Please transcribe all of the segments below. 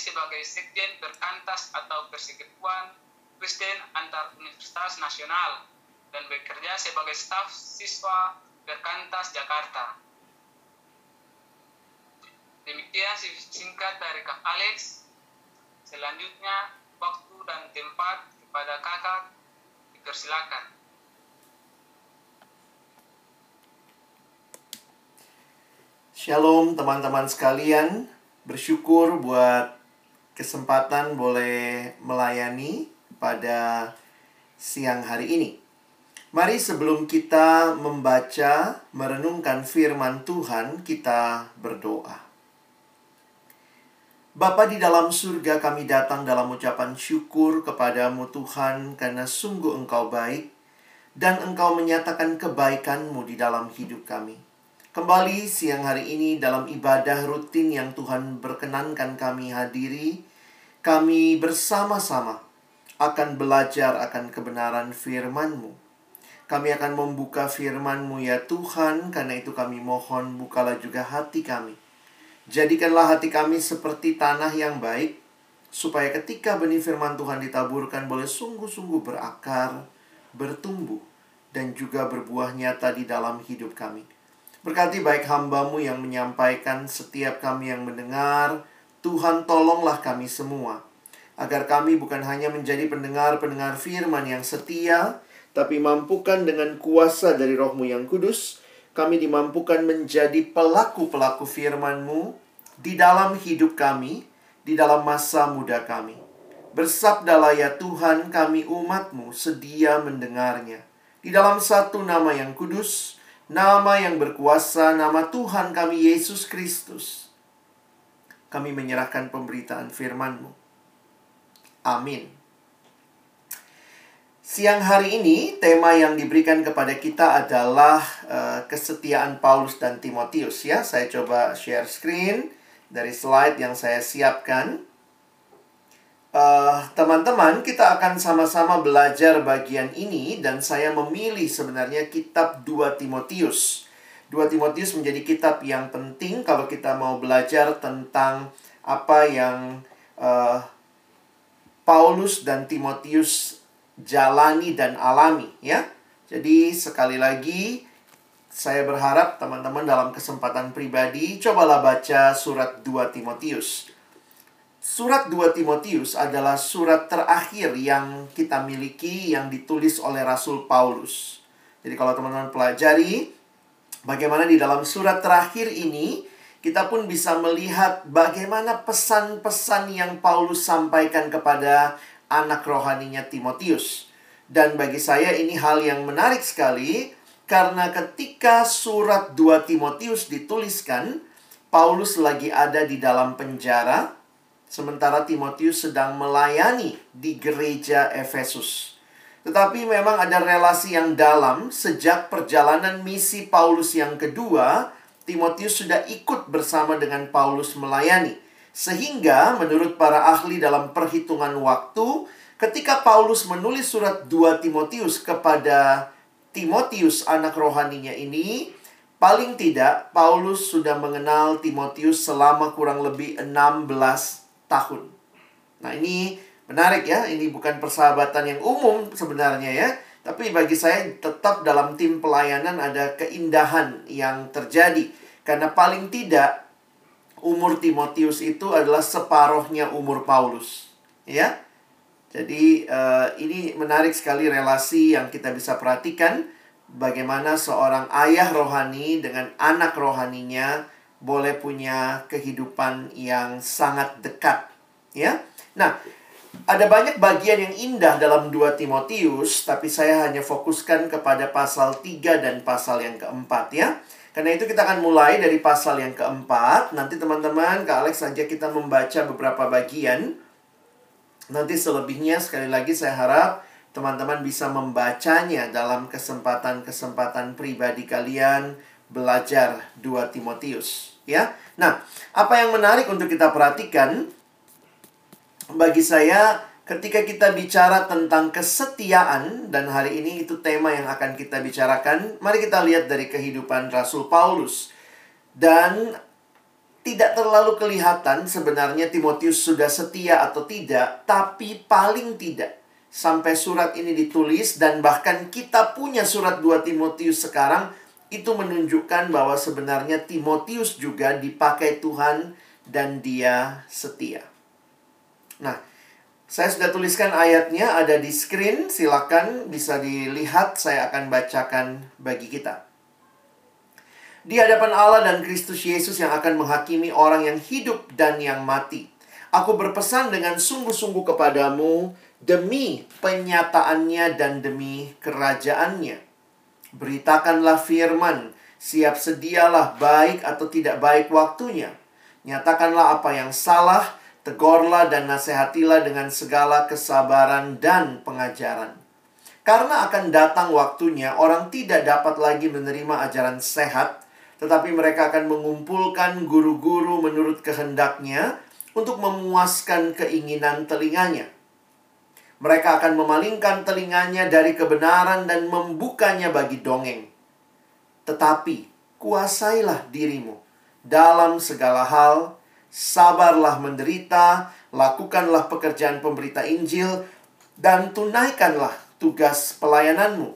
sebagai Sekjen Berkantas atau Persekutuan Kristen Antar Universitas Nasional dan bekerja sebagai staf siswa Berkantas Jakarta. Demikian singkat dari Kak Alex. Selanjutnya, waktu dan tempat kepada kakak dipersilakan. Shalom teman-teman sekalian, bersyukur buat kesempatan boleh melayani pada siang hari ini. Mari sebelum kita membaca, merenungkan firman Tuhan, kita berdoa. Bapa di dalam surga kami datang dalam ucapan syukur kepadamu Tuhan karena sungguh engkau baik dan engkau menyatakan kebaikanmu di dalam hidup kami. Kembali siang hari ini dalam ibadah rutin yang Tuhan berkenankan kami hadiri, kami bersama-sama akan belajar akan kebenaran firman-Mu. Kami akan membuka firman-Mu ya Tuhan, karena itu kami mohon bukalah juga hati kami. Jadikanlah hati kami seperti tanah yang baik, supaya ketika benih firman Tuhan ditaburkan boleh sungguh-sungguh berakar, bertumbuh, dan juga berbuah nyata di dalam hidup kami. Berkati baik hambamu yang menyampaikan setiap kami yang mendengar. Tuhan tolonglah kami semua. Agar kami bukan hanya menjadi pendengar-pendengar firman yang setia. Tapi mampukan dengan kuasa dari rohmu yang kudus. Kami dimampukan menjadi pelaku-pelaku firmanmu di dalam hidup kami. Di dalam masa muda kami. Bersabdalah ya Tuhan kami umatmu sedia mendengarnya. Di dalam satu nama yang kudus nama yang berkuasa, nama Tuhan kami Yesus Kristus. Kami menyerahkan pemberitaan firman-Mu. Amin. Siang hari ini, tema yang diberikan kepada kita adalah uh, kesetiaan Paulus dan Timotius ya. Saya coba share screen dari slide yang saya siapkan. Teman-teman, uh, kita akan sama-sama belajar bagian ini dan saya memilih sebenarnya kitab 2 Timotius. 2 Timotius menjadi kitab yang penting kalau kita mau belajar tentang apa yang uh, Paulus dan Timotius jalani dan alami ya. Jadi sekali lagi saya berharap teman-teman dalam kesempatan pribadi cobalah baca surat 2 Timotius. Surat 2 Timotius adalah surat terakhir yang kita miliki yang ditulis oleh Rasul Paulus. Jadi kalau teman-teman pelajari bagaimana di dalam surat terakhir ini kita pun bisa melihat bagaimana pesan-pesan yang Paulus sampaikan kepada anak rohaninya Timotius. Dan bagi saya ini hal yang menarik sekali karena ketika surat 2 Timotius dituliskan, Paulus lagi ada di dalam penjara sementara Timotius sedang melayani di gereja Efesus. Tetapi memang ada relasi yang dalam sejak perjalanan misi Paulus yang kedua, Timotius sudah ikut bersama dengan Paulus melayani. Sehingga menurut para ahli dalam perhitungan waktu, ketika Paulus menulis surat 2 Timotius kepada Timotius anak rohaninya ini, paling tidak Paulus sudah mengenal Timotius selama kurang lebih 16 tahun. Nah, ini menarik ya. Ini bukan persahabatan yang umum sebenarnya ya. Tapi bagi saya tetap dalam tim pelayanan ada keindahan yang terjadi. Karena paling tidak umur Timotius itu adalah separohnya umur Paulus. Ya. Jadi uh, ini menarik sekali relasi yang kita bisa perhatikan bagaimana seorang ayah rohani dengan anak rohaninya boleh punya kehidupan yang sangat dekat, ya. Nah, ada banyak bagian yang indah dalam 2 Timotius, tapi saya hanya fokuskan kepada pasal 3 dan pasal yang keempat ya. Karena itu kita akan mulai dari pasal yang keempat. Nanti teman-teman, Kak Alex saja kita membaca beberapa bagian. Nanti selebihnya sekali lagi saya harap teman-teman bisa membacanya dalam kesempatan-kesempatan pribadi kalian belajar 2 Timotius, ya. Nah, apa yang menarik untuk kita perhatikan bagi saya ketika kita bicara tentang kesetiaan dan hari ini itu tema yang akan kita bicarakan, mari kita lihat dari kehidupan Rasul Paulus. Dan tidak terlalu kelihatan sebenarnya Timotius sudah setia atau tidak, tapi paling tidak sampai surat ini ditulis dan bahkan kita punya surat 2 Timotius sekarang itu menunjukkan bahwa sebenarnya Timotius juga dipakai Tuhan dan dia setia. Nah, saya sudah tuliskan ayatnya ada di screen, silakan bisa dilihat saya akan bacakan bagi kita. Di hadapan Allah dan Kristus Yesus yang akan menghakimi orang yang hidup dan yang mati. Aku berpesan dengan sungguh-sungguh kepadamu demi penyataannya dan demi kerajaannya. Beritakanlah firman, siap sedialah baik atau tidak baik waktunya. Nyatakanlah apa yang salah, tegurlah dan nasihatilah dengan segala kesabaran dan pengajaran. Karena akan datang waktunya orang tidak dapat lagi menerima ajaran sehat, tetapi mereka akan mengumpulkan guru-guru menurut kehendaknya untuk memuaskan keinginan telinganya mereka akan memalingkan telinganya dari kebenaran dan membukanya bagi dongeng. Tetapi kuasailah dirimu dalam segala hal, sabarlah menderita, lakukanlah pekerjaan pemberita Injil, dan tunaikanlah tugas pelayananmu.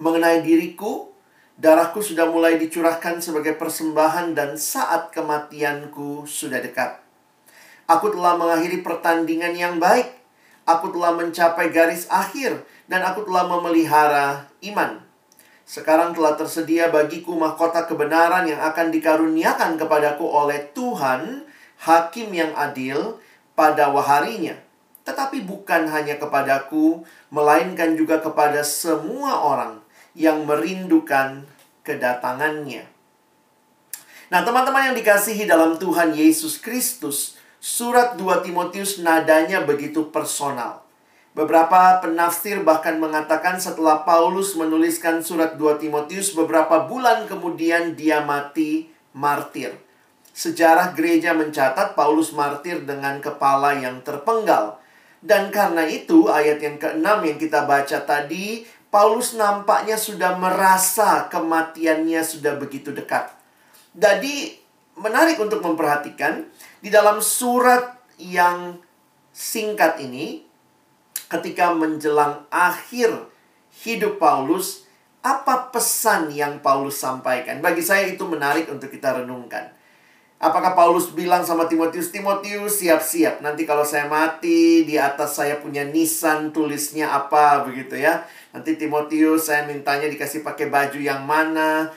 Mengenai diriku, darahku sudah mulai dicurahkan sebagai persembahan dan saat kematianku sudah dekat. Aku telah mengakhiri pertandingan yang baik Aku telah mencapai garis akhir dan aku telah memelihara iman. Sekarang telah tersedia bagiku mahkota kebenaran yang akan dikaruniakan kepadaku oleh Tuhan, hakim yang adil, pada waharinya. Tetapi bukan hanya kepadaku, melainkan juga kepada semua orang yang merindukan kedatangannya. Nah, teman-teman yang dikasihi dalam Tuhan Yesus Kristus, Surat 2 Timotius nadanya begitu personal. Beberapa penafsir bahkan mengatakan setelah Paulus menuliskan surat 2 Timotius beberapa bulan kemudian dia mati martir. Sejarah gereja mencatat Paulus martir dengan kepala yang terpenggal. Dan karena itu ayat yang keenam yang kita baca tadi, Paulus nampaknya sudah merasa kematiannya sudah begitu dekat. Jadi menarik untuk memperhatikan di dalam surat yang singkat ini, ketika menjelang akhir hidup Paulus, apa pesan yang Paulus sampaikan? Bagi saya itu menarik untuk kita renungkan. Apakah Paulus bilang sama Timotius, Timotius siap-siap. Nanti kalau saya mati, di atas saya punya nisan tulisnya apa begitu ya. Nanti Timotius saya mintanya dikasih pakai baju yang mana.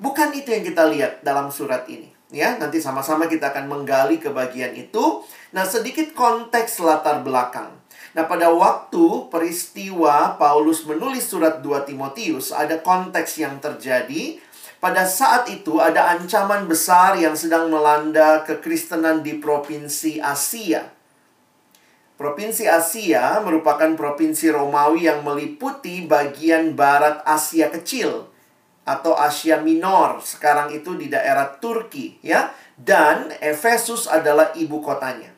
Bukan itu yang kita lihat dalam surat ini ya nanti sama-sama kita akan menggali ke bagian itu. Nah sedikit konteks latar belakang. Nah pada waktu peristiwa Paulus menulis surat 2 Timotius ada konteks yang terjadi. Pada saat itu ada ancaman besar yang sedang melanda kekristenan di provinsi Asia. Provinsi Asia merupakan provinsi Romawi yang meliputi bagian barat Asia kecil atau Asia Minor sekarang itu di daerah Turki ya dan Efesus adalah ibu kotanya.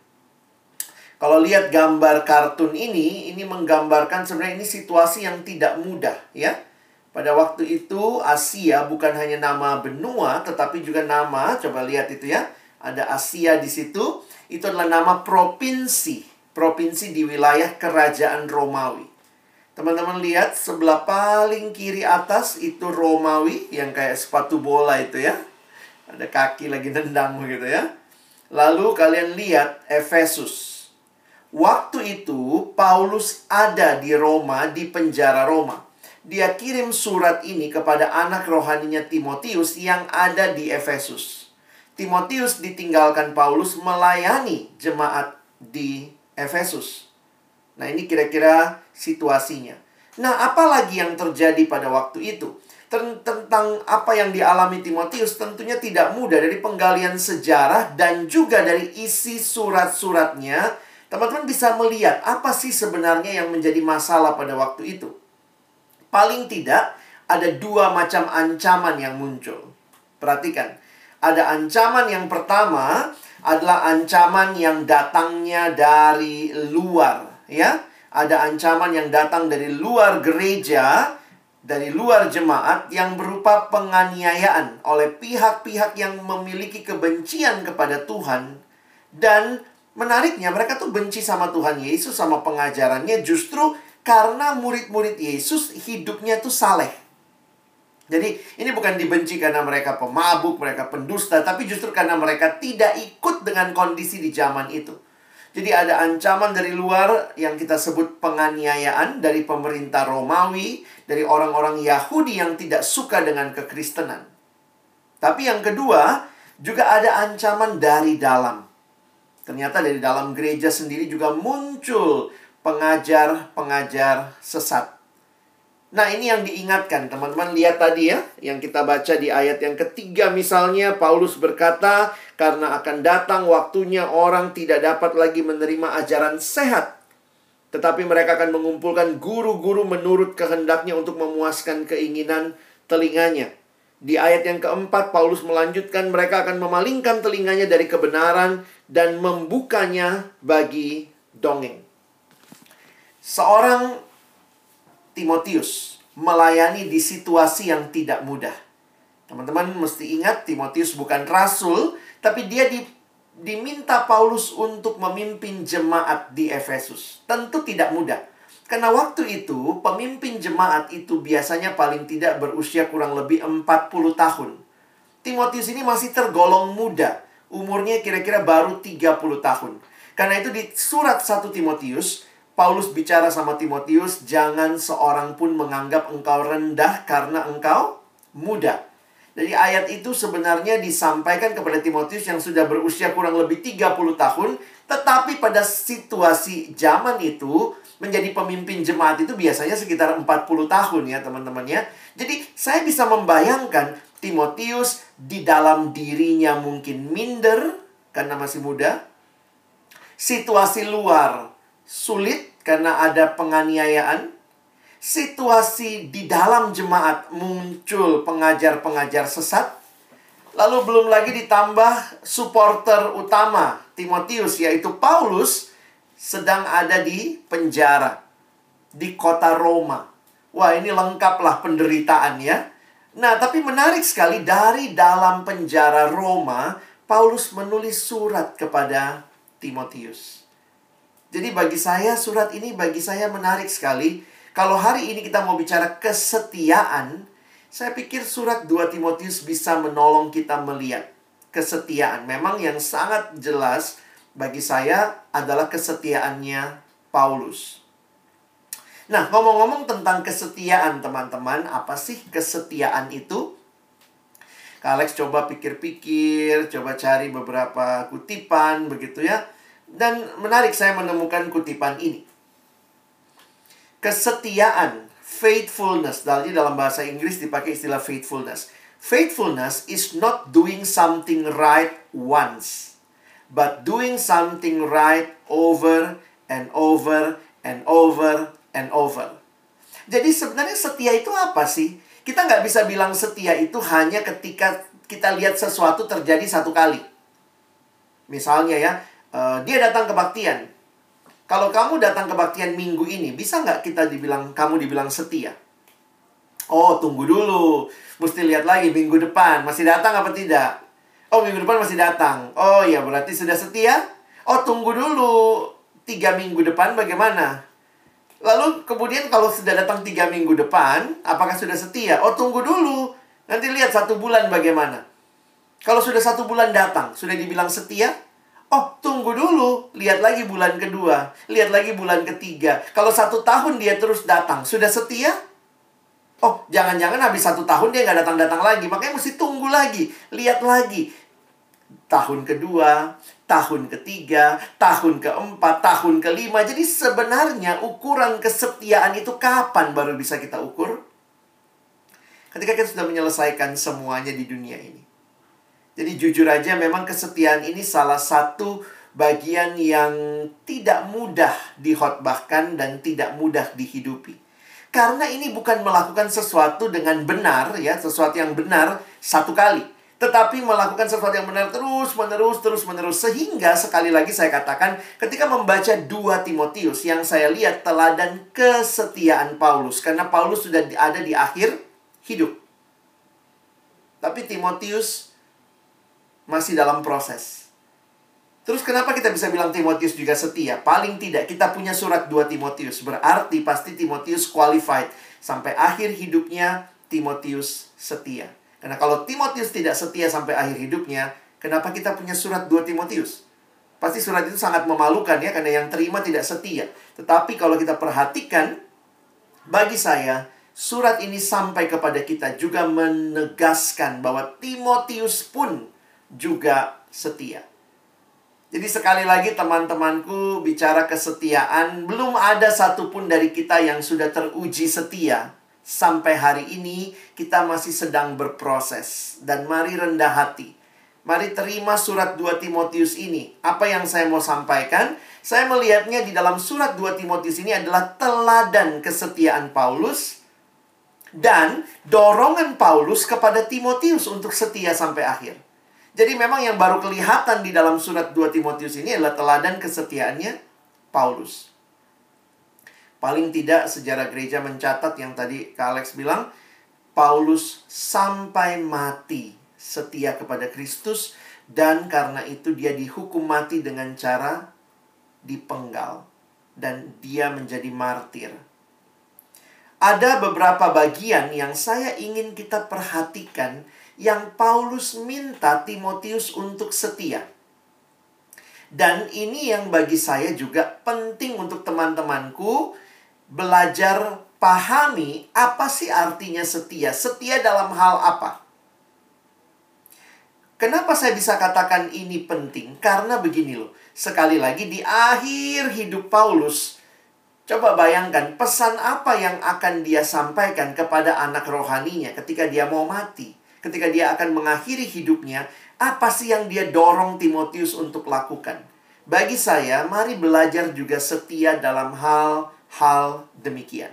Kalau lihat gambar kartun ini, ini menggambarkan sebenarnya ini situasi yang tidak mudah ya. Pada waktu itu Asia bukan hanya nama benua tetapi juga nama, coba lihat itu ya. Ada Asia di situ, itu adalah nama provinsi, provinsi di wilayah kerajaan Romawi. Teman-teman lihat sebelah paling kiri atas itu Romawi yang kayak sepatu bola itu ya. Ada kaki lagi nendang begitu ya. Lalu kalian lihat Efesus. Waktu itu Paulus ada di Roma, di penjara Roma. Dia kirim surat ini kepada anak rohaninya Timotius yang ada di Efesus. Timotius ditinggalkan Paulus melayani jemaat di Efesus. Nah, ini kira-kira situasinya. Nah, apalagi yang terjadi pada waktu itu? tentang apa yang dialami Timotius tentunya tidak mudah dari penggalian sejarah dan juga dari isi surat-suratnya. Teman-teman bisa melihat apa sih sebenarnya yang menjadi masalah pada waktu itu. Paling tidak ada dua macam ancaman yang muncul. Perhatikan, ada ancaman yang pertama adalah ancaman yang datangnya dari luar, ya. Ada ancaman yang datang dari luar gereja dari luar jemaat yang berupa penganiayaan oleh pihak-pihak yang memiliki kebencian kepada Tuhan dan menariknya mereka tuh benci sama Tuhan Yesus sama pengajarannya justru karena murid-murid Yesus hidupnya tuh saleh. Jadi ini bukan dibenci karena mereka pemabuk, mereka pendusta, tapi justru karena mereka tidak ikut dengan kondisi di zaman itu. Jadi ada ancaman dari luar yang kita sebut penganiayaan dari pemerintah Romawi, dari orang-orang Yahudi yang tidak suka dengan kekristenan. Tapi yang kedua, juga ada ancaman dari dalam. Ternyata dari dalam gereja sendiri juga muncul pengajar-pengajar sesat. Nah, ini yang diingatkan. Teman-teman lihat tadi ya, yang kita baca di ayat yang ketiga misalnya, Paulus berkata, karena akan datang waktunya orang tidak dapat lagi menerima ajaran sehat. Tetapi mereka akan mengumpulkan guru-guru menurut kehendaknya untuk memuaskan keinginan telinganya. Di ayat yang keempat, Paulus melanjutkan mereka akan memalingkan telinganya dari kebenaran dan membukanya bagi dongeng. Seorang Timotius melayani di situasi yang tidak mudah. Teman-teman mesti ingat Timotius bukan rasul, tapi dia di, diminta Paulus untuk memimpin jemaat di Efesus. Tentu tidak mudah. Karena waktu itu pemimpin jemaat itu biasanya paling tidak berusia kurang lebih 40 tahun. Timotius ini masih tergolong muda. Umurnya kira-kira baru 30 tahun. Karena itu di surat 1 Timotius, Paulus bicara sama Timotius, "Jangan seorang pun menganggap engkau rendah karena engkau muda." Jadi ayat itu sebenarnya disampaikan kepada Timotius yang sudah berusia kurang lebih 30 tahun, tetapi pada situasi zaman itu menjadi pemimpin jemaat itu biasanya sekitar 40 tahun ya teman-teman ya. Jadi saya bisa membayangkan Timotius di dalam dirinya mungkin minder karena masih muda. Situasi luar sulit karena ada penganiayaan. Situasi di dalam jemaat muncul pengajar-pengajar sesat. Lalu belum lagi ditambah supporter utama Timotius yaitu Paulus sedang ada di penjara di kota Roma. Wah, ini lengkaplah penderitaan ya. Nah, tapi menarik sekali dari dalam penjara Roma, Paulus menulis surat kepada Timotius. Jadi bagi saya surat ini bagi saya menarik sekali. Kalau hari ini kita mau bicara kesetiaan, saya pikir surat 2 Timotius bisa menolong kita melihat kesetiaan. Memang yang sangat jelas bagi saya adalah kesetiaannya Paulus. Nah, ngomong-ngomong tentang kesetiaan, teman-teman, apa sih kesetiaan itu? Kak Alex coba pikir-pikir, coba cari beberapa kutipan begitu ya. Dan menarik saya menemukan kutipan ini. Kesetiaan, faithfulness, jadi dalam bahasa Inggris dipakai istilah faithfulness. Faithfulness is not doing something right once, but doing something right over and over and over and over. Jadi sebenarnya setia itu apa sih? Kita nggak bisa bilang setia itu hanya ketika kita lihat sesuatu terjadi satu kali. Misalnya ya, uh, dia datang kebaktian. Kalau kamu datang kebaktian minggu ini, bisa nggak kita dibilang kamu dibilang setia? Oh, tunggu dulu. Mesti lihat lagi minggu depan. Masih datang apa tidak? Oh, minggu depan masih datang. Oh, ya berarti sudah setia. Oh, tunggu dulu. Tiga minggu depan bagaimana? Lalu kemudian kalau sudah datang tiga minggu depan, apakah sudah setia? Oh, tunggu dulu. Nanti lihat satu bulan bagaimana. Kalau sudah satu bulan datang, sudah dibilang setia? Oh, tunggu dulu. Lihat lagi bulan kedua. Lihat lagi bulan ketiga. Kalau satu tahun dia terus datang, sudah setia? Oh, jangan-jangan habis satu tahun dia nggak datang-datang lagi. Makanya mesti tunggu lagi. Lihat lagi. Tahun kedua, tahun ketiga, tahun keempat, tahun kelima. Jadi sebenarnya ukuran kesetiaan itu kapan baru bisa kita ukur? Ketika kita sudah menyelesaikan semuanya di dunia ini. Jadi jujur aja memang kesetiaan ini salah satu bagian yang tidak mudah dihotbahkan dan tidak mudah dihidupi. Karena ini bukan melakukan sesuatu dengan benar ya, sesuatu yang benar satu kali. Tetapi melakukan sesuatu yang benar terus menerus terus menerus sehingga sekali lagi saya katakan ketika membaca 2 Timotius yang saya lihat teladan kesetiaan Paulus karena Paulus sudah ada di akhir hidup. Tapi Timotius masih dalam proses. Terus kenapa kita bisa bilang Timotius juga setia? Paling tidak kita punya surat 2 Timotius. Berarti pasti Timotius qualified. Sampai akhir hidupnya Timotius setia. Karena kalau Timotius tidak setia sampai akhir hidupnya, kenapa kita punya surat 2 Timotius? Pasti surat itu sangat memalukan ya, karena yang terima tidak setia. Tetapi kalau kita perhatikan, bagi saya, surat ini sampai kepada kita juga menegaskan bahwa Timotius pun juga setia. Jadi sekali lagi teman-temanku bicara kesetiaan, belum ada satupun dari kita yang sudah teruji setia. Sampai hari ini kita masih sedang berproses. Dan mari rendah hati. Mari terima surat 2 Timotius ini. Apa yang saya mau sampaikan? Saya melihatnya di dalam surat 2 Timotius ini adalah teladan kesetiaan Paulus dan dorongan Paulus kepada Timotius untuk setia sampai akhir. Jadi memang yang baru kelihatan di dalam surat 2 Timotius ini adalah teladan kesetiaannya Paulus. Paling tidak sejarah gereja mencatat yang tadi Kak Alex bilang, Paulus sampai mati setia kepada Kristus dan karena itu dia dihukum mati dengan cara dipenggal dan dia menjadi martir. Ada beberapa bagian yang saya ingin kita perhatikan yang Paulus minta Timotius untuk setia. Dan ini yang bagi saya juga penting untuk teman-temanku belajar pahami apa sih artinya setia. Setia dalam hal apa? Kenapa saya bisa katakan ini penting? Karena begini loh. Sekali lagi di akhir hidup Paulus, coba bayangkan pesan apa yang akan dia sampaikan kepada anak rohaninya ketika dia mau mati ketika dia akan mengakhiri hidupnya, apa sih yang dia dorong Timotius untuk lakukan? Bagi saya, mari belajar juga setia dalam hal-hal demikian.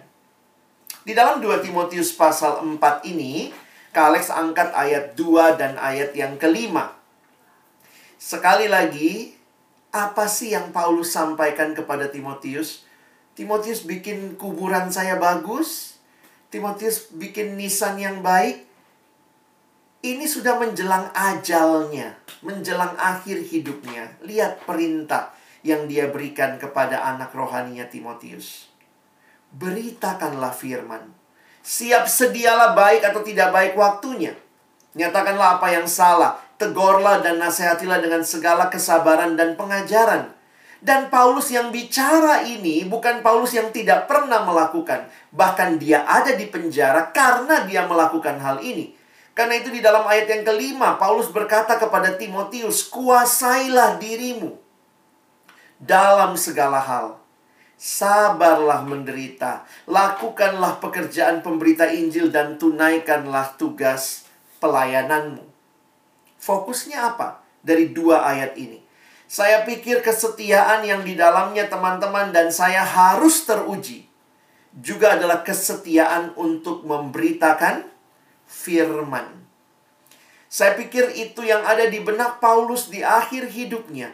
Di dalam 2 Timotius pasal 4 ini, Kalex angkat ayat 2 dan ayat yang kelima. Sekali lagi, apa sih yang Paulus sampaikan kepada Timotius? Timotius bikin kuburan saya bagus. Timotius bikin nisan yang baik ini sudah menjelang ajalnya, menjelang akhir hidupnya. Lihat perintah yang dia berikan kepada anak rohaninya Timotius. Beritakanlah firman. Siap sedialah baik atau tidak baik waktunya. Nyatakanlah apa yang salah. Tegorlah dan nasihatilah dengan segala kesabaran dan pengajaran. Dan Paulus yang bicara ini bukan Paulus yang tidak pernah melakukan. Bahkan dia ada di penjara karena dia melakukan hal ini. Karena itu di dalam ayat yang kelima, Paulus berkata kepada Timotius, kuasailah dirimu dalam segala hal. Sabarlah menderita, lakukanlah pekerjaan pemberita Injil dan tunaikanlah tugas pelayananmu. Fokusnya apa dari dua ayat ini? Saya pikir kesetiaan yang di dalamnya teman-teman dan saya harus teruji juga adalah kesetiaan untuk memberitakan firman. Saya pikir itu yang ada di benak Paulus di akhir hidupnya.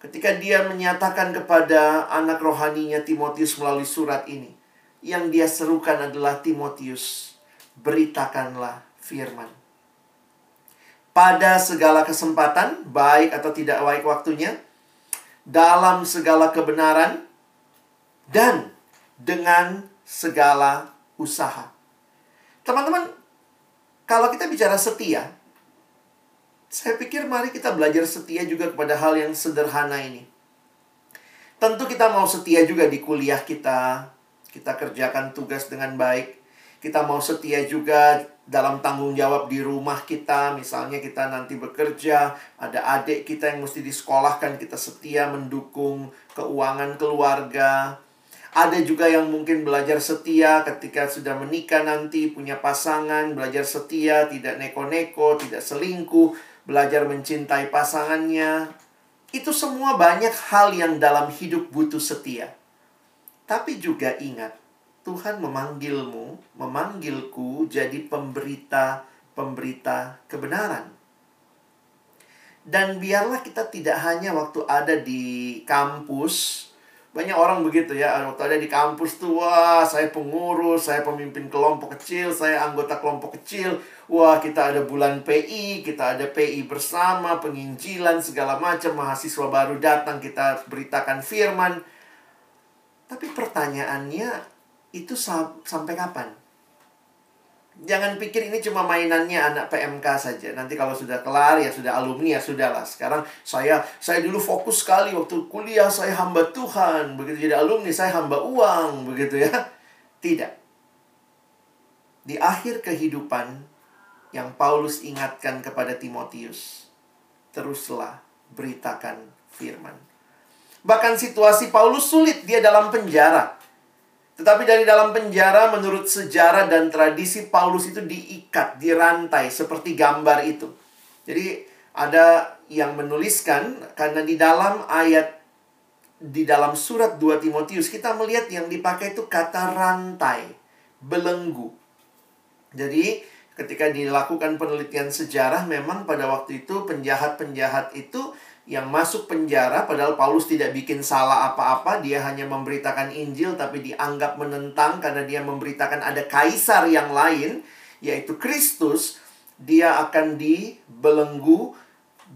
Ketika dia menyatakan kepada anak rohaninya Timotius melalui surat ini. Yang dia serukan adalah Timotius, beritakanlah firman. Pada segala kesempatan, baik atau tidak baik waktunya, dalam segala kebenaran, dan dengan segala usaha. Teman-teman, kalau kita bicara setia, saya pikir mari kita belajar setia juga kepada hal yang sederhana ini. Tentu kita mau setia juga di kuliah kita, kita kerjakan tugas dengan baik. Kita mau setia juga dalam tanggung jawab di rumah kita, misalnya kita nanti bekerja, ada adik kita yang mesti disekolahkan, kita setia mendukung keuangan keluarga. Ada juga yang mungkin belajar setia ketika sudah menikah nanti, punya pasangan, belajar setia, tidak neko-neko, tidak selingkuh, belajar mencintai pasangannya. Itu semua banyak hal yang dalam hidup butuh setia. Tapi juga ingat, Tuhan memanggilmu, memanggilku jadi pemberita-pemberita kebenaran. Dan biarlah kita tidak hanya waktu ada di kampus, banyak orang begitu ya, waktu ada di kampus tuh, wah saya pengurus, saya pemimpin kelompok kecil, saya anggota kelompok kecil. Wah kita ada bulan PI, kita ada PI bersama, penginjilan, segala macam, mahasiswa baru datang, kita beritakan firman. Tapi pertanyaannya, itu sampai kapan? Jangan pikir ini cuma mainannya anak PMK saja. Nanti kalau sudah kelar ya sudah alumni ya sudahlah. Sekarang saya saya dulu fokus sekali waktu kuliah saya hamba Tuhan. Begitu jadi alumni saya hamba uang, begitu ya. Tidak. Di akhir kehidupan yang Paulus ingatkan kepada Timotius, teruslah beritakan firman. Bahkan situasi Paulus sulit, dia dalam penjara. Tetapi dari dalam penjara menurut sejarah dan tradisi Paulus itu diikat, dirantai seperti gambar itu. Jadi ada yang menuliskan karena di dalam ayat di dalam surat 2 Timotius kita melihat yang dipakai itu kata rantai, belenggu. Jadi ketika dilakukan penelitian sejarah memang pada waktu itu penjahat-penjahat itu yang masuk penjara padahal Paulus tidak bikin salah apa-apa dia hanya memberitakan Injil tapi dianggap menentang karena dia memberitakan ada kaisar yang lain yaitu Kristus dia akan dibelenggu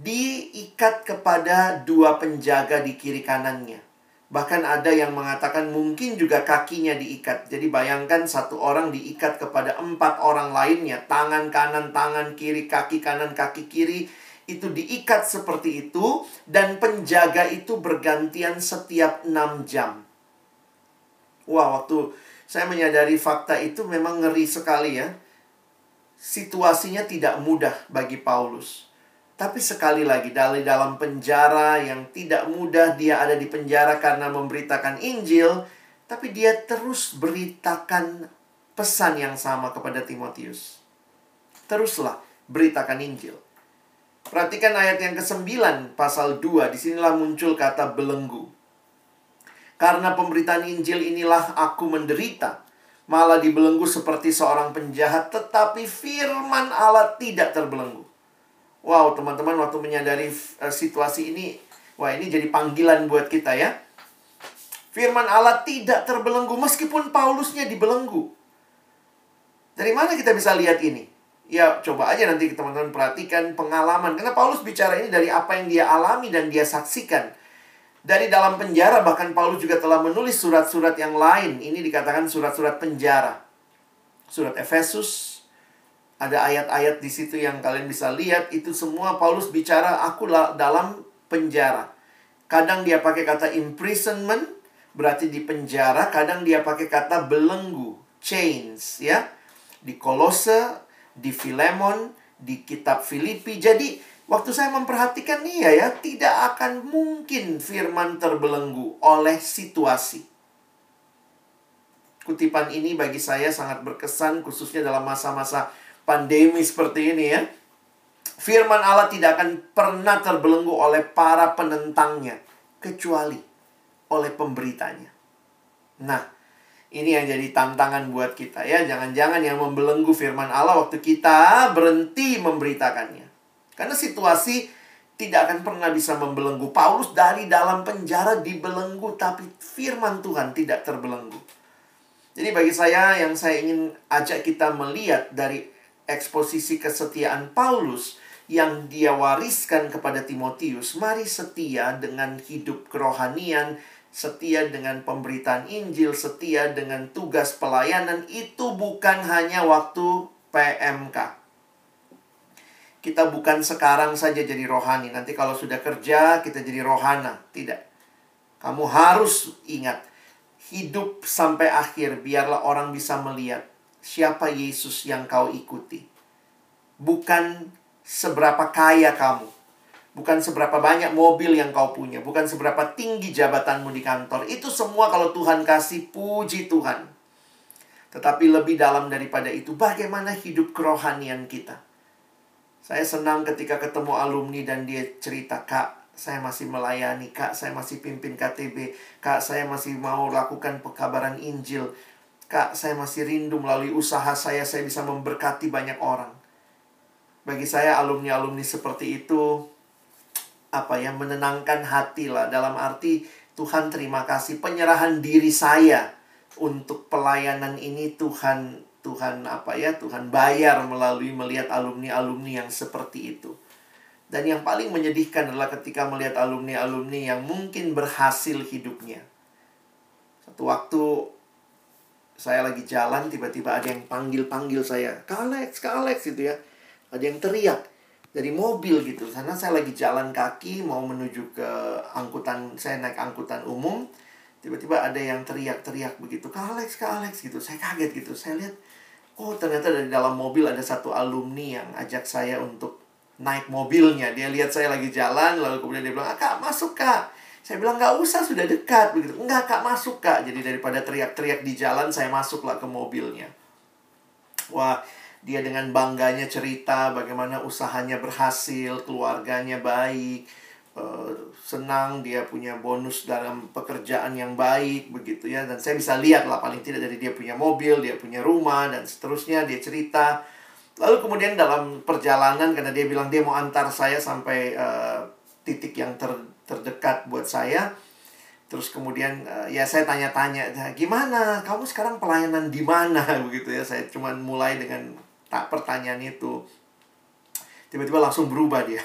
diikat kepada dua penjaga di kiri kanannya. Bahkan ada yang mengatakan mungkin juga kakinya diikat. Jadi bayangkan satu orang diikat kepada empat orang lainnya tangan kanan tangan kiri kaki kanan kaki kiri itu diikat seperti itu dan penjaga itu bergantian setiap 6 jam. Wah, waktu saya menyadari fakta itu memang ngeri sekali ya. Situasinya tidak mudah bagi Paulus. Tapi sekali lagi dari dalam penjara yang tidak mudah dia ada di penjara karena memberitakan Injil, tapi dia terus beritakan pesan yang sama kepada Timotius. Teruslah beritakan Injil. Perhatikan ayat yang ke-9 pasal 2. Di sinilah muncul kata belenggu. Karena pemberitaan Injil inilah aku menderita. Malah dibelenggu seperti seorang penjahat. Tetapi firman Allah tidak terbelenggu. Wow, teman-teman waktu menyadari uh, situasi ini. Wah, ini jadi panggilan buat kita ya. Firman Allah tidak terbelenggu meskipun Paulusnya dibelenggu. Dari mana kita bisa lihat ini? Ya, coba aja nanti teman-teman perhatikan pengalaman. Karena Paulus bicara ini dari apa yang dia alami dan dia saksikan. Dari dalam penjara, bahkan Paulus juga telah menulis surat-surat yang lain. Ini dikatakan surat-surat penjara. Surat Efesus, ada ayat-ayat di situ yang kalian bisa lihat. Itu semua Paulus bicara, aku dalam penjara. Kadang dia pakai kata imprisonment, berarti di penjara. Kadang dia pakai kata belenggu, chains, ya. Di Kolose, di Filemon, di kitab Filipi. Jadi, waktu saya memperhatikan ya, ya, tidak akan mungkin firman terbelenggu oleh situasi. Kutipan ini bagi saya sangat berkesan khususnya dalam masa-masa pandemi seperti ini ya. Firman Allah tidak akan pernah terbelenggu oleh para penentangnya kecuali oleh pemberitanya. Nah, ini yang jadi tantangan buat kita ya. Jangan-jangan yang membelenggu firman Allah waktu kita berhenti memberitakannya. Karena situasi tidak akan pernah bisa membelenggu. Paulus dari dalam penjara dibelenggu, tapi firman Tuhan tidak terbelenggu. Jadi bagi saya yang saya ingin ajak kita melihat dari eksposisi kesetiaan Paulus yang dia wariskan kepada Timotius, mari setia dengan hidup kerohanian, setia dengan pemberitaan Injil, setia dengan tugas pelayanan, itu bukan hanya waktu PMK. Kita bukan sekarang saja jadi rohani. Nanti kalau sudah kerja, kita jadi rohana. Tidak. Kamu harus ingat, hidup sampai akhir, biarlah orang bisa melihat siapa Yesus yang kau ikuti. Bukan seberapa kaya kamu. Bukan seberapa banyak mobil yang kau punya, bukan seberapa tinggi jabatanmu di kantor. Itu semua kalau Tuhan kasih puji Tuhan. Tetapi lebih dalam daripada itu, bagaimana hidup kerohanian kita? Saya senang ketika ketemu alumni dan dia cerita, "Kak, saya masih melayani, Kak, saya masih pimpin KTB, Kak, saya masih mau lakukan pekabaran Injil, Kak, saya masih rindu melalui usaha saya, saya bisa memberkati banyak orang." Bagi saya alumni-alumni seperti itu apa ya menenangkan hati lah dalam arti Tuhan terima kasih penyerahan diri saya untuk pelayanan ini Tuhan Tuhan apa ya Tuhan bayar melalui melihat alumni-alumni yang seperti itu. Dan yang paling menyedihkan adalah ketika melihat alumni-alumni yang mungkin berhasil hidupnya. Satu waktu saya lagi jalan tiba-tiba ada yang panggil-panggil saya, "Kak Alex, Kak Alex" gitu ya. Ada yang teriak dari mobil gitu. Karena saya lagi jalan kaki mau menuju ke angkutan saya naik angkutan umum tiba-tiba ada yang teriak-teriak begitu Kak Alex Kak Alex gitu. Saya kaget gitu. Saya lihat oh ternyata dari dalam mobil ada satu alumni yang ajak saya untuk naik mobilnya. Dia lihat saya lagi jalan lalu kemudian dia bilang ah, kak masuk kak. Saya bilang nggak usah sudah dekat begitu. Enggak kak masuk kak. Jadi daripada teriak-teriak di jalan saya masuklah ke mobilnya. Wah dia dengan bangganya cerita bagaimana usahanya berhasil, keluarganya baik, uh, senang dia punya bonus dalam pekerjaan yang baik begitu ya. Dan saya bisa lihat lah paling tidak dari dia punya mobil, dia punya rumah dan seterusnya dia cerita. Lalu kemudian dalam perjalanan karena dia bilang dia mau antar saya sampai uh, titik yang ter, terdekat buat saya. Terus kemudian uh, ya saya tanya-tanya, gimana? Kamu sekarang pelayanan di mana begitu ya? Saya cuma mulai dengan tak pertanyaan itu. Tiba-tiba langsung berubah dia.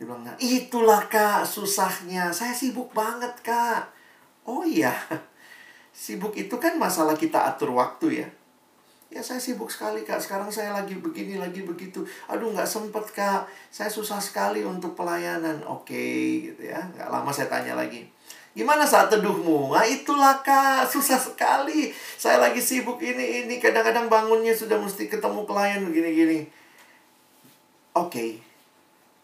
Dia bilang itulah kak susahnya. Saya sibuk banget kak. Oh iya. Sibuk itu kan masalah kita atur waktu ya. Ya saya sibuk sekali kak. Sekarang saya lagi begini lagi begitu. Aduh nggak sempet kak. Saya susah sekali untuk pelayanan. Oke gitu ya. Nggak lama saya tanya lagi Gimana saat teduhmu? Nah itulah kak, susah sekali. Saya lagi sibuk ini, ini. Kadang-kadang bangunnya sudah mesti ketemu klien begini-gini. Oke, okay.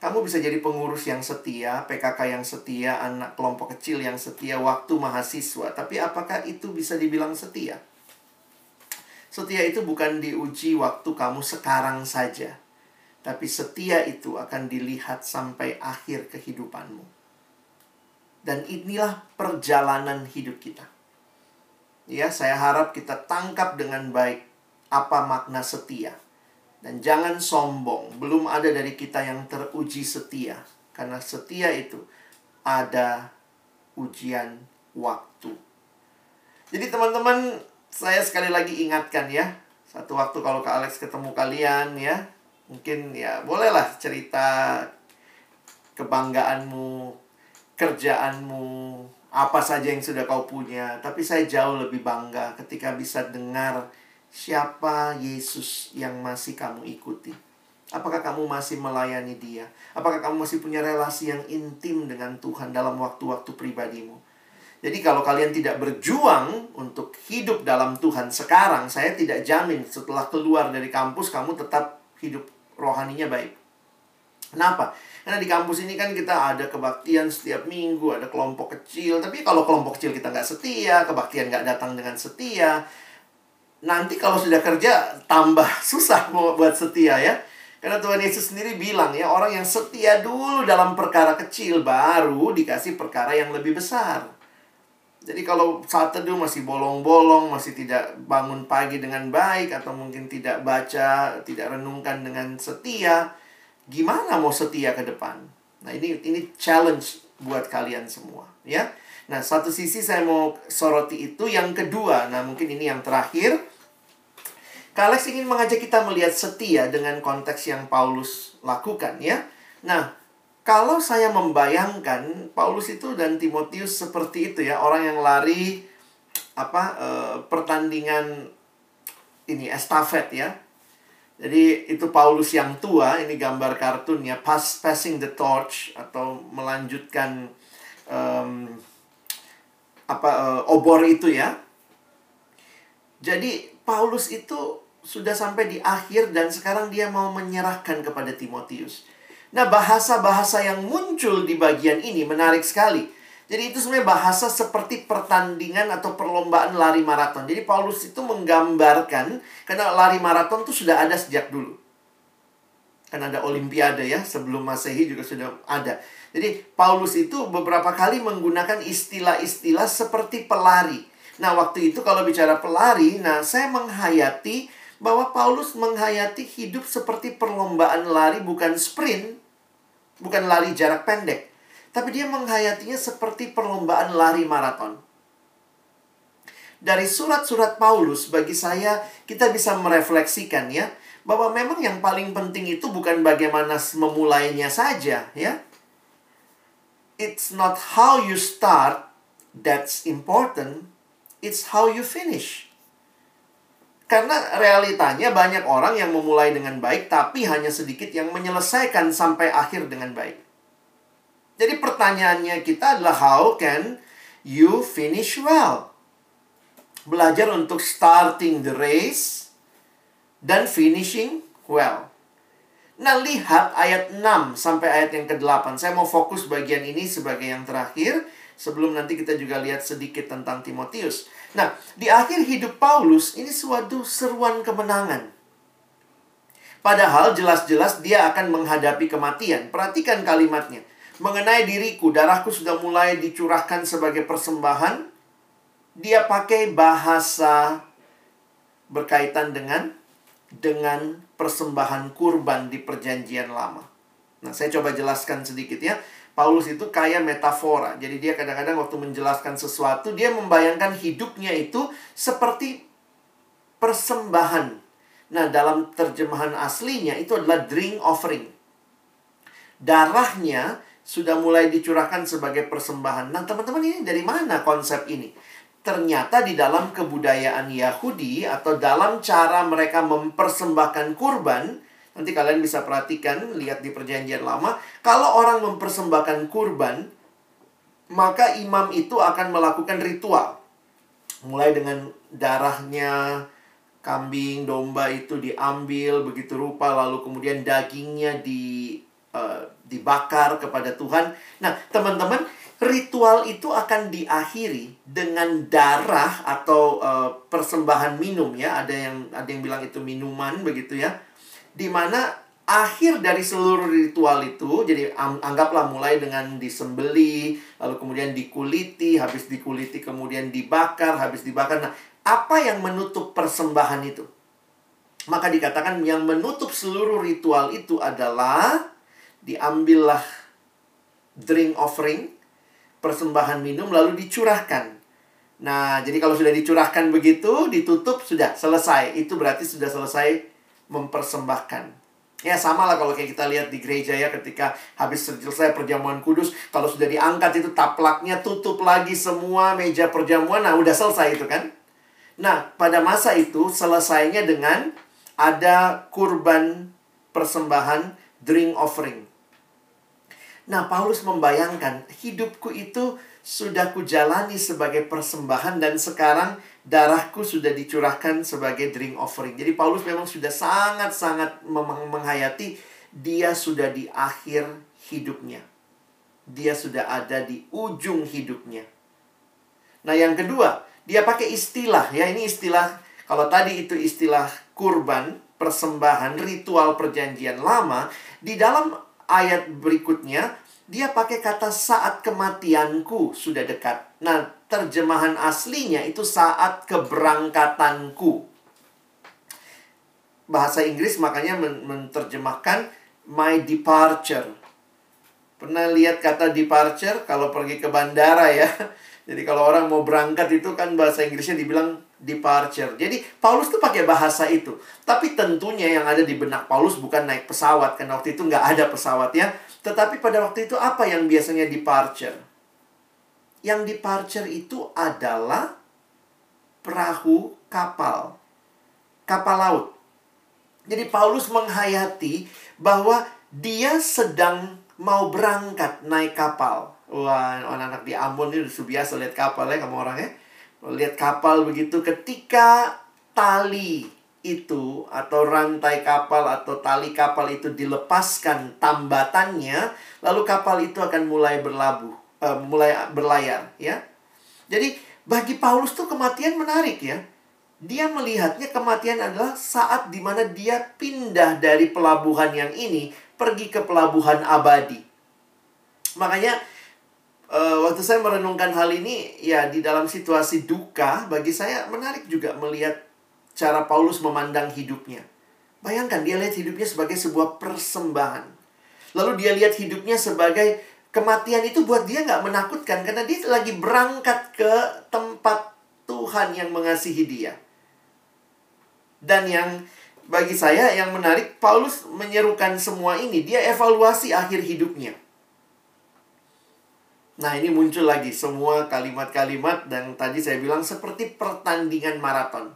kamu bisa jadi pengurus yang setia, PKK yang setia, anak kelompok kecil yang setia, waktu mahasiswa. Tapi apakah itu bisa dibilang setia? Setia itu bukan diuji waktu kamu sekarang saja. Tapi setia itu akan dilihat sampai akhir kehidupanmu. Dan inilah perjalanan hidup kita. Ya, saya harap kita tangkap dengan baik apa makna setia. Dan jangan sombong, belum ada dari kita yang teruji setia. Karena setia itu ada ujian waktu. Jadi teman-teman, saya sekali lagi ingatkan ya. Satu waktu kalau Kak Alex ketemu kalian ya, mungkin ya bolehlah cerita kebanggaanmu, kerjaanmu, apa saja yang sudah kau punya. Tapi saya jauh lebih bangga ketika bisa dengar siapa Yesus yang masih kamu ikuti. Apakah kamu masih melayani dia? Apakah kamu masih punya relasi yang intim dengan Tuhan dalam waktu-waktu pribadimu? Jadi kalau kalian tidak berjuang untuk hidup dalam Tuhan sekarang, saya tidak jamin setelah keluar dari kampus kamu tetap hidup rohaninya baik. Kenapa? Karena di kampus ini kan kita ada kebaktian setiap minggu, ada kelompok kecil. Tapi kalau kelompok kecil kita nggak setia, kebaktian nggak datang dengan setia, nanti kalau sudah kerja tambah susah buat setia ya. Karena Tuhan Yesus sendiri bilang ya, orang yang setia dulu dalam perkara kecil, baru dikasih perkara yang lebih besar. Jadi kalau saat teduh masih bolong-bolong, masih tidak bangun pagi dengan baik, atau mungkin tidak baca, tidak renungkan dengan setia, gimana mau setia ke depan? Nah, ini ini challenge buat kalian semua, ya. Nah, satu sisi saya mau soroti itu, yang kedua, nah mungkin ini yang terakhir. Kalex ingin mengajak kita melihat setia dengan konteks yang Paulus lakukan, ya. Nah, kalau saya membayangkan Paulus itu dan Timotius seperti itu ya, orang yang lari apa eh, pertandingan ini estafet ya jadi itu Paulus yang tua, ini gambar kartunnya, pass, passing the torch atau melanjutkan um, apa uh, obor itu ya. Jadi Paulus itu sudah sampai di akhir dan sekarang dia mau menyerahkan kepada Timotius. Nah, bahasa-bahasa yang muncul di bagian ini menarik sekali. Jadi itu sebenarnya bahasa seperti pertandingan atau perlombaan lari maraton. Jadi Paulus itu menggambarkan karena lari maraton itu sudah ada sejak dulu. Kan ada olimpiade ya, sebelum Masehi juga sudah ada. Jadi Paulus itu beberapa kali menggunakan istilah-istilah seperti pelari. Nah, waktu itu kalau bicara pelari, nah saya menghayati bahwa Paulus menghayati hidup seperti perlombaan lari bukan sprint, bukan lari jarak pendek. Tapi dia menghayatinya seperti perlombaan lari maraton. Dari surat-surat Paulus bagi saya kita bisa merefleksikan ya bahwa memang yang paling penting itu bukan bagaimana memulainya saja ya. It's not how you start that's important, it's how you finish. Karena realitanya banyak orang yang memulai dengan baik tapi hanya sedikit yang menyelesaikan sampai akhir dengan baik. Jadi pertanyaannya kita adalah how can you finish well? Belajar untuk starting the race dan finishing well. Nah, lihat ayat 6 sampai ayat yang ke-8. Saya mau fokus bagian ini sebagai yang terakhir sebelum nanti kita juga lihat sedikit tentang Timotius. Nah, di akhir hidup Paulus ini suatu seruan kemenangan. Padahal jelas-jelas dia akan menghadapi kematian. Perhatikan kalimatnya mengenai diriku, darahku sudah mulai dicurahkan sebagai persembahan. Dia pakai bahasa berkaitan dengan dengan persembahan kurban di perjanjian lama. Nah, saya coba jelaskan sedikit ya. Paulus itu kaya metafora. Jadi dia kadang-kadang waktu menjelaskan sesuatu, dia membayangkan hidupnya itu seperti persembahan. Nah, dalam terjemahan aslinya itu adalah drink offering. Darahnya sudah mulai dicurahkan sebagai persembahan. Nah, teman-teman ini dari mana konsep ini? Ternyata di dalam kebudayaan Yahudi atau dalam cara mereka mempersembahkan kurban, nanti kalian bisa perhatikan, lihat di perjanjian lama, kalau orang mempersembahkan kurban, maka imam itu akan melakukan ritual. Mulai dengan darahnya, kambing, domba itu diambil begitu rupa, lalu kemudian dagingnya di uh, dibakar kepada Tuhan. Nah, teman-teman, ritual itu akan diakhiri dengan darah atau uh, persembahan minum ya. Ada yang ada yang bilang itu minuman begitu ya. Di mana akhir dari seluruh ritual itu jadi anggaplah mulai dengan disembeli lalu kemudian dikuliti habis dikuliti kemudian dibakar habis dibakar nah apa yang menutup persembahan itu maka dikatakan yang menutup seluruh ritual itu adalah diambillah drink offering, persembahan minum lalu dicurahkan. Nah, jadi kalau sudah dicurahkan begitu, ditutup sudah selesai. Itu berarti sudah selesai mempersembahkan. Ya sama lah kalau kayak kita lihat di gereja ya ketika habis selesai perjamuan kudus Kalau sudah diangkat itu taplaknya tutup lagi semua meja perjamuan Nah udah selesai itu kan Nah pada masa itu selesainya dengan ada kurban persembahan drink offering Nah, Paulus membayangkan hidupku itu sudah kujalani sebagai persembahan dan sekarang darahku sudah dicurahkan sebagai drink offering. Jadi Paulus memang sudah sangat-sangat menghayati dia sudah di akhir hidupnya. Dia sudah ada di ujung hidupnya. Nah, yang kedua, dia pakai istilah ya, ini istilah kalau tadi itu istilah kurban, persembahan, ritual perjanjian lama, di dalam ayat berikutnya dia pakai kata saat kematianku sudah dekat. Nah, terjemahan aslinya itu saat keberangkatanku. Bahasa Inggris makanya menerjemahkan my departure. Pernah lihat kata departure kalau pergi ke bandara ya? Jadi kalau orang mau berangkat itu kan bahasa Inggrisnya dibilang departure. Jadi Paulus tuh pakai bahasa itu. Tapi tentunya yang ada di benak Paulus bukan naik pesawat karena waktu itu nggak ada pesawat ya. Tetapi pada waktu itu apa yang biasanya departure? Yang departure itu adalah perahu kapal. Kapal laut. Jadi Paulus menghayati bahwa dia sedang mau berangkat naik kapal. Wah, anak-anak di Ambon ini sudah biasa lihat kapal ya kamu orangnya lihat kapal begitu ketika tali itu atau rantai kapal atau tali kapal itu dilepaskan tambatannya, lalu kapal itu akan mulai berlabuh, uh, mulai berlayar, ya. Jadi bagi Paulus tuh kematian menarik ya. Dia melihatnya kematian adalah saat di mana dia pindah dari pelabuhan yang ini pergi ke pelabuhan abadi. Makanya uh, waktu saya merenungkan hal ini ya di dalam situasi duka bagi saya menarik juga melihat cara Paulus memandang hidupnya. Bayangkan dia lihat hidupnya sebagai sebuah persembahan. Lalu dia lihat hidupnya sebagai kematian itu buat dia nggak menakutkan karena dia lagi berangkat ke tempat Tuhan yang mengasihi dia. Dan yang bagi saya yang menarik Paulus menyerukan semua ini dia evaluasi akhir hidupnya. Nah, ini muncul lagi semua kalimat-kalimat dan tadi saya bilang seperti pertandingan maraton.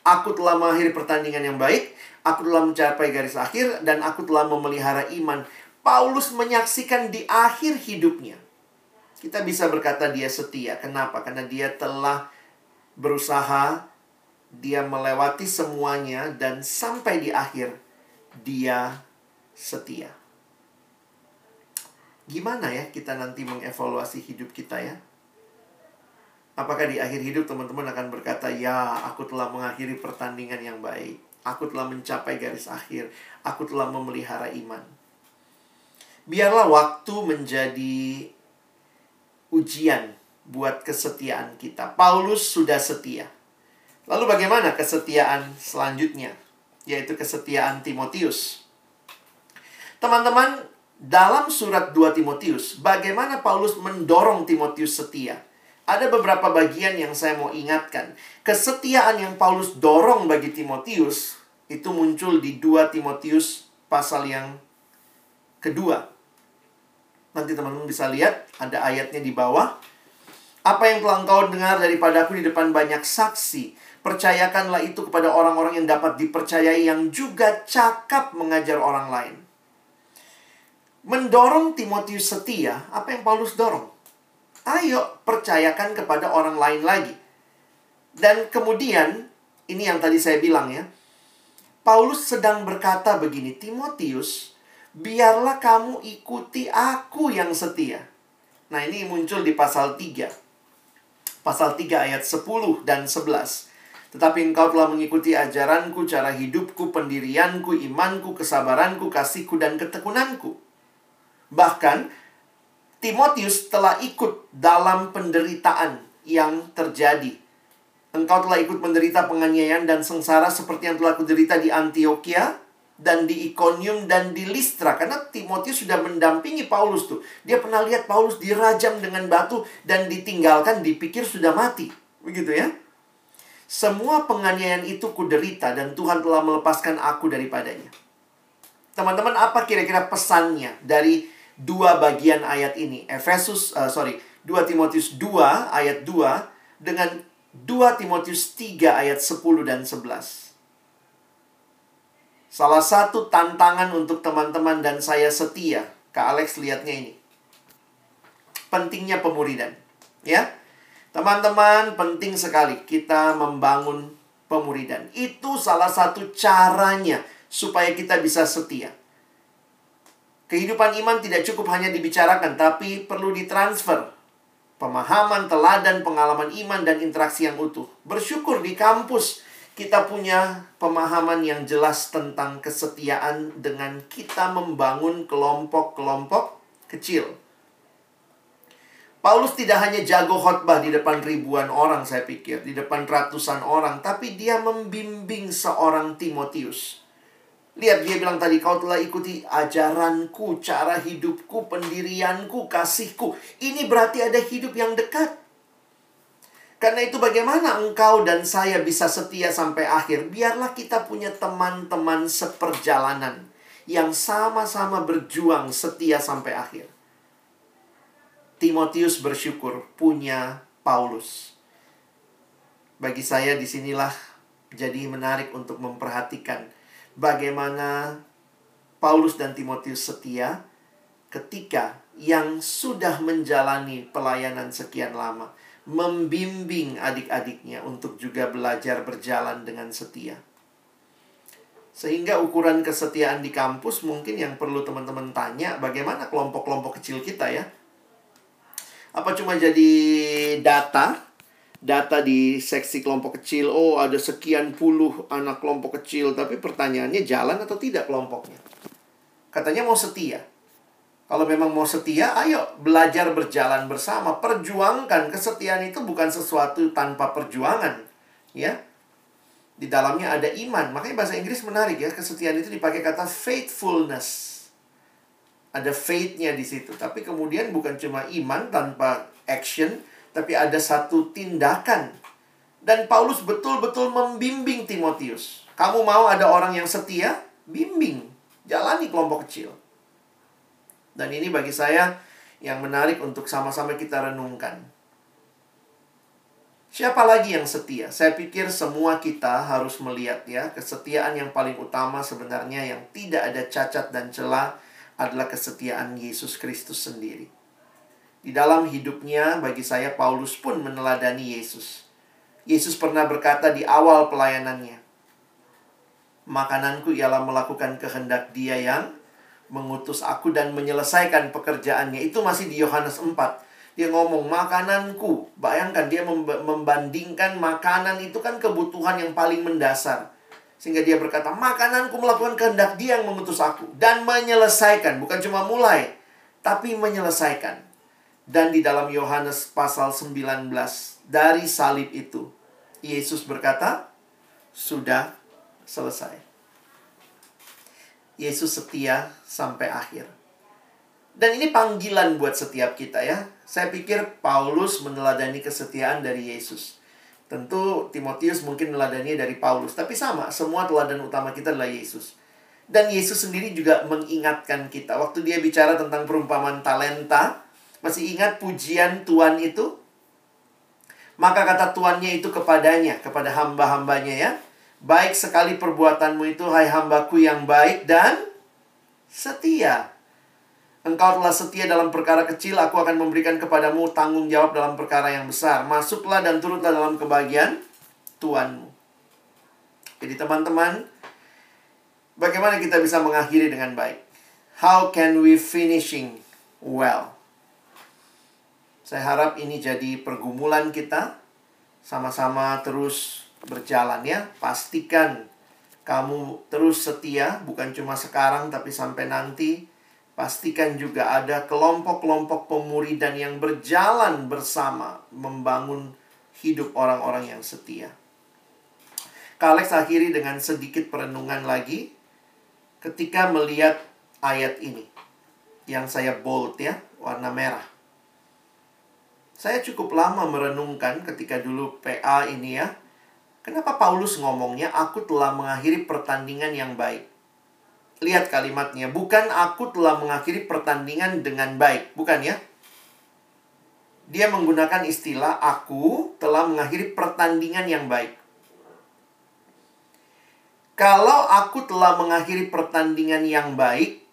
Aku telah mengakhiri pertandingan yang baik, aku telah mencapai garis akhir, dan aku telah memelihara iman. Paulus menyaksikan di akhir hidupnya. Kita bisa berkata dia setia. Kenapa? Karena dia telah berusaha, dia melewati semuanya, dan sampai di akhir, dia setia. Gimana ya kita nanti mengevaluasi hidup kita ya? Apakah di akhir hidup teman-teman akan berkata, "Ya, aku telah mengakhiri pertandingan yang baik. Aku telah mencapai garis akhir. Aku telah memelihara iman." Biarlah waktu menjadi ujian buat kesetiaan kita. Paulus sudah setia. Lalu bagaimana kesetiaan selanjutnya? Yaitu kesetiaan Timotius. Teman-teman, dalam surat 2 Timotius, bagaimana Paulus mendorong Timotius setia? ada beberapa bagian yang saya mau ingatkan. Kesetiaan yang Paulus dorong bagi Timotius itu muncul di 2 Timotius pasal yang kedua. Nanti teman-teman bisa lihat ada ayatnya di bawah. Apa yang telah engkau dengar daripadaku di depan banyak saksi, percayakanlah itu kepada orang-orang yang dapat dipercayai yang juga cakap mengajar orang lain. Mendorong Timotius setia, apa yang Paulus dorong? Ayo percayakan kepada orang lain lagi. Dan kemudian, ini yang tadi saya bilang ya. Paulus sedang berkata begini, Timotius, biarlah kamu ikuti aku yang setia. Nah, ini muncul di pasal 3. Pasal 3 ayat 10 dan 11. Tetapi engkau telah mengikuti ajaranku, cara hidupku, pendirianku, imanku, kesabaranku, kasihku, dan ketekunanku. Bahkan, Timotius telah ikut dalam penderitaan yang terjadi. Engkau telah ikut menderita penganiayaan dan sengsara seperti yang telah kuderita di Antioquia dan di Iconium dan di Listra karena Timotius sudah mendampingi Paulus tuh. Dia pernah lihat Paulus dirajam dengan batu dan ditinggalkan dipikir sudah mati. Begitu ya. Semua penganiayaan itu kuderita dan Tuhan telah melepaskan aku daripadanya. Teman-teman, apa kira-kira pesannya dari dua bagian ayat ini. Efesus uh, sorry, 2 Timotius 2 ayat 2 dengan 2 Timotius 3 ayat 10 dan 11. Salah satu tantangan untuk teman-teman dan saya setia. Kak Alex lihatnya ini. Pentingnya pemuridan. Ya. Teman-teman, penting sekali kita membangun pemuridan. Itu salah satu caranya supaya kita bisa setia. Kehidupan iman tidak cukup hanya dibicarakan, tapi perlu ditransfer. Pemahaman, teladan, pengalaman iman, dan interaksi yang utuh. Bersyukur di kampus kita punya pemahaman yang jelas tentang kesetiaan dengan kita membangun kelompok-kelompok kecil. Paulus tidak hanya jago khotbah di depan ribuan orang, saya pikir, di depan ratusan orang, tapi dia membimbing seorang Timotius. Lihat dia bilang tadi, kau telah ikuti ajaranku, cara hidupku, pendirianku, kasihku. Ini berarti ada hidup yang dekat. Karena itu bagaimana engkau dan saya bisa setia sampai akhir? Biarlah kita punya teman-teman seperjalanan yang sama-sama berjuang setia sampai akhir. Timotius bersyukur punya Paulus. Bagi saya di sinilah jadi menarik untuk memperhatikan bagaimana Paulus dan Timotius setia ketika yang sudah menjalani pelayanan sekian lama, membimbing adik-adiknya untuk juga belajar berjalan dengan setia. Sehingga ukuran kesetiaan di kampus mungkin yang perlu teman-teman tanya bagaimana kelompok-kelompok kecil kita ya. Apa cuma jadi data? Data di seksi kelompok kecil, oh ada sekian puluh anak kelompok kecil, tapi pertanyaannya jalan atau tidak kelompoknya? Katanya mau setia. Kalau memang mau setia, ayo belajar berjalan bersama. Perjuangkan kesetiaan itu bukan sesuatu tanpa perjuangan. Ya, di dalamnya ada iman. Makanya bahasa Inggris menarik ya. Kesetiaan itu dipakai kata faithfulness. Ada faith-nya di situ. Tapi kemudian bukan cuma iman tanpa action, tapi ada satu tindakan. Dan Paulus betul-betul membimbing Timotius. Kamu mau ada orang yang setia? Bimbing. Jalani kelompok kecil. Dan ini bagi saya yang menarik untuk sama-sama kita renungkan. Siapa lagi yang setia? Saya pikir semua kita harus melihat ya, kesetiaan yang paling utama sebenarnya yang tidak ada cacat dan celah adalah kesetiaan Yesus Kristus sendiri. Di dalam hidupnya bagi saya Paulus pun meneladani Yesus. Yesus pernah berkata di awal pelayanannya, "Makananku ialah melakukan kehendak Dia yang mengutus aku dan menyelesaikan pekerjaannya." Itu masih di Yohanes 4 dia ngomong makananku. Bayangkan dia membandingkan makanan itu kan kebutuhan yang paling mendasar. Sehingga dia berkata, makananku melakukan kehendak dia yang mengutus aku. Dan menyelesaikan, bukan cuma mulai, tapi menyelesaikan. Dan di dalam Yohanes pasal 19, dari salib itu, Yesus berkata, sudah selesai. Yesus setia sampai akhir. Dan ini panggilan buat setiap kita ya. Saya pikir Paulus meneladani kesetiaan dari Yesus. Tentu Timotius mungkin meneladani dari Paulus, tapi sama, semua teladan utama kita adalah Yesus. Dan Yesus sendiri juga mengingatkan kita. Waktu dia bicara tentang perumpamaan talenta, masih ingat pujian Tuhan itu? Maka kata tuannya itu kepadanya, kepada hamba-hambanya ya. Baik sekali perbuatanmu itu, hai hambaku yang baik dan setia. Engkau telah setia dalam perkara kecil, aku akan memberikan kepadamu tanggung jawab dalam perkara yang besar. Masuklah dan turutlah dalam kebahagiaan Tuhanmu. Jadi teman-teman, bagaimana kita bisa mengakhiri dengan baik? How can we finishing well? Saya harap ini jadi pergumulan kita. Sama-sama terus berjalan ya. Pastikan kamu terus setia, bukan cuma sekarang tapi sampai nanti Pastikan juga ada kelompok-kelompok pemuridan yang berjalan bersama membangun hidup orang-orang yang setia. Kalex akhiri dengan sedikit perenungan lagi ketika melihat ayat ini yang saya bold ya, warna merah. Saya cukup lama merenungkan ketika dulu PA ini ya. Kenapa Paulus ngomongnya aku telah mengakhiri pertandingan yang baik? Lihat kalimatnya, bukan aku telah mengakhiri pertandingan dengan baik, bukan ya? Dia menggunakan istilah aku telah mengakhiri pertandingan yang baik. Kalau aku telah mengakhiri pertandingan yang baik,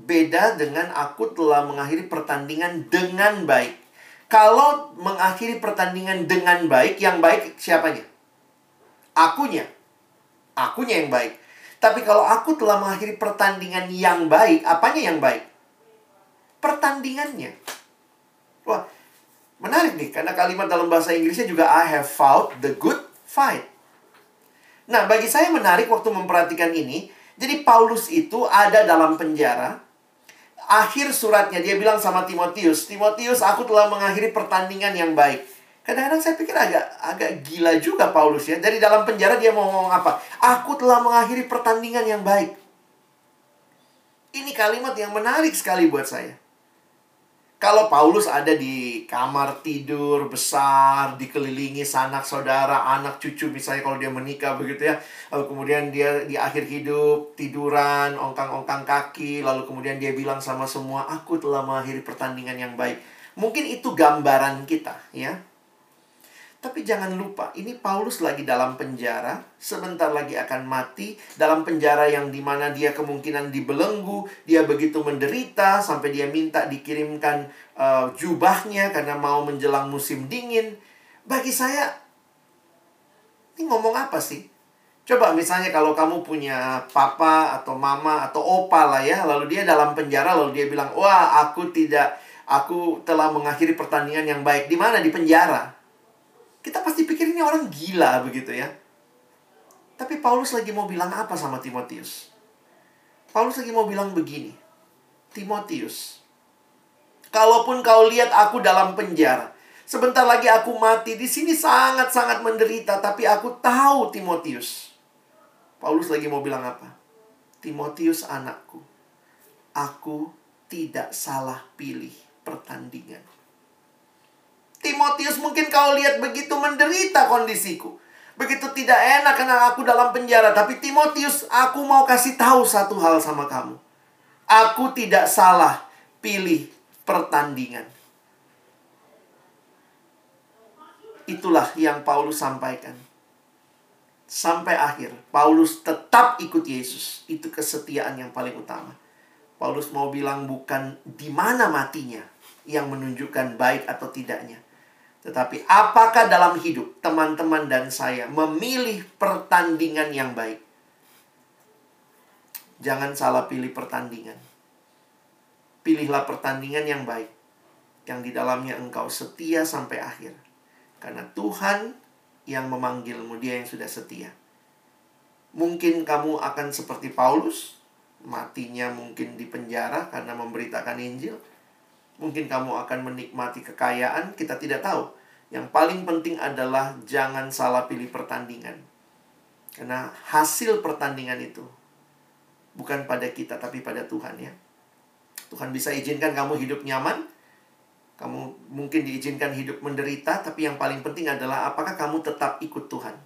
beda dengan aku telah mengakhiri pertandingan dengan baik. Kalau mengakhiri pertandingan dengan baik, yang baik siapanya? Akunya. Akunya yang baik. Tapi kalau aku telah mengakhiri pertandingan yang baik, apanya yang baik? Pertandingannya. Wah, menarik nih, karena kalimat dalam bahasa Inggrisnya juga I have fought the good fight. Nah, bagi saya menarik waktu memperhatikan ini, jadi Paulus itu ada dalam penjara. Akhir suratnya dia bilang sama Timotius, Timotius, aku telah mengakhiri pertandingan yang baik. Kadang-kadang saya pikir agak agak gila juga Paulus ya. Dari dalam penjara dia mau ngomong apa? Aku telah mengakhiri pertandingan yang baik. Ini kalimat yang menarik sekali buat saya. Kalau Paulus ada di kamar tidur besar, dikelilingi sanak saudara, anak cucu misalnya kalau dia menikah begitu ya. Lalu kemudian dia di akhir hidup tiduran, ongkang-ongkang kaki, lalu kemudian dia bilang sama semua, "Aku telah mengakhiri pertandingan yang baik." Mungkin itu gambaran kita, ya. Tapi jangan lupa, ini Paulus lagi dalam penjara, sebentar lagi akan mati, dalam penjara yang di mana dia kemungkinan dibelenggu, dia begitu menderita, sampai dia minta dikirimkan uh, jubahnya karena mau menjelang musim dingin. Bagi saya, ini ngomong apa sih? Coba misalnya kalau kamu punya papa atau mama atau opa lah ya, lalu dia dalam penjara lalu dia bilang, "Wah, aku tidak aku telah mengakhiri pertandingan yang baik." Di mana? Di penjara. Kita pasti pikir ini orang gila begitu ya. Tapi Paulus lagi mau bilang apa sama Timotius? Paulus lagi mau bilang begini. Timotius, kalaupun kau lihat aku dalam penjara, sebentar lagi aku mati di sini sangat-sangat menderita, tapi aku tahu Timotius Paulus lagi mau bilang apa? Timotius anakku, aku tidak salah pilih pertandingan. Timotius mungkin kau lihat begitu menderita kondisiku. Begitu tidak enak karena aku dalam penjara. Tapi Timotius, aku mau kasih tahu satu hal sama kamu. Aku tidak salah pilih pertandingan. Itulah yang Paulus sampaikan sampai akhir. Paulus tetap ikut Yesus. Itu kesetiaan yang paling utama. Paulus mau bilang bukan di mana matinya yang menunjukkan baik atau tidaknya. Tetapi apakah dalam hidup teman-teman dan saya memilih pertandingan yang baik? Jangan salah pilih pertandingan. Pilihlah pertandingan yang baik. Yang di dalamnya engkau setia sampai akhir. Karena Tuhan yang memanggilmu, dia yang sudah setia. Mungkin kamu akan seperti Paulus, matinya mungkin di penjara karena memberitakan Injil. Mungkin kamu akan menikmati kekayaan, kita tidak tahu. Yang paling penting adalah jangan salah pilih pertandingan. Karena hasil pertandingan itu bukan pada kita tapi pada Tuhan ya. Tuhan bisa izinkan kamu hidup nyaman, kamu mungkin diizinkan hidup menderita, tapi yang paling penting adalah apakah kamu tetap ikut Tuhan.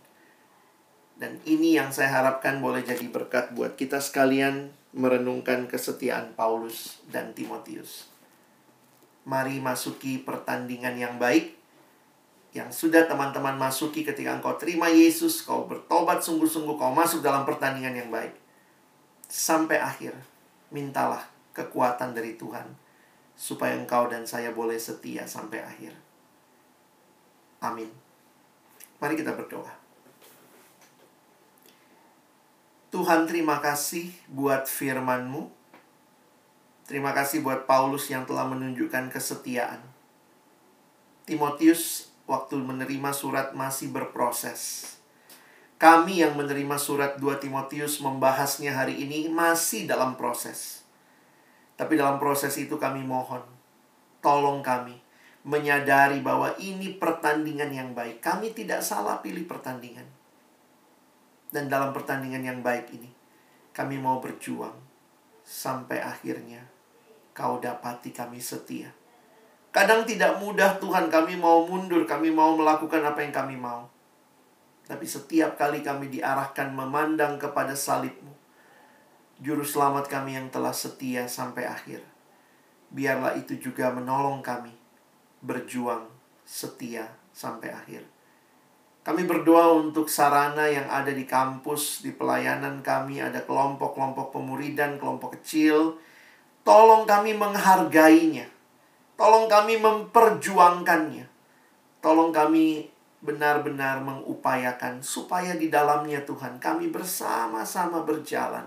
Dan ini yang saya harapkan boleh jadi berkat buat kita sekalian merenungkan kesetiaan Paulus dan Timotius. Mari masuki pertandingan yang baik yang sudah teman-teman masuki ketika engkau terima Yesus, kau bertobat sungguh-sungguh, kau masuk dalam pertandingan yang baik. Sampai akhir, mintalah kekuatan dari Tuhan supaya engkau dan saya boleh setia sampai akhir. Amin. Mari kita berdoa. Tuhan terima kasih buat firman-Mu. Terima kasih buat Paulus yang telah menunjukkan kesetiaan. Timotius waktu menerima surat masih berproses. Kami yang menerima surat 2 Timotius membahasnya hari ini masih dalam proses. Tapi dalam proses itu kami mohon, tolong kami menyadari bahwa ini pertandingan yang baik. Kami tidak salah pilih pertandingan. Dan dalam pertandingan yang baik ini, kami mau berjuang sampai akhirnya kau dapati kami setia. Kadang tidak mudah Tuhan kami mau mundur, kami mau melakukan apa yang kami mau. Tapi setiap kali kami diarahkan memandang kepada salibmu, Juru selamat kami yang telah setia sampai akhir. Biarlah itu juga menolong kami berjuang setia sampai akhir. Kami berdoa untuk sarana yang ada di kampus, di pelayanan kami, ada kelompok-kelompok pemuridan, kelompok kecil. Tolong kami menghargainya. Tolong kami memperjuangkannya. Tolong kami benar-benar mengupayakan supaya di dalamnya Tuhan kami bersama-sama berjalan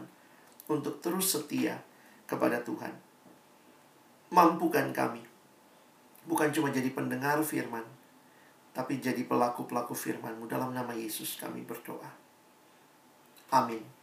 untuk terus setia kepada Tuhan. Mampukan kami, bukan cuma jadi pendengar firman, tapi jadi pelaku-pelaku firman-Mu dalam nama Yesus kami berdoa. Amin.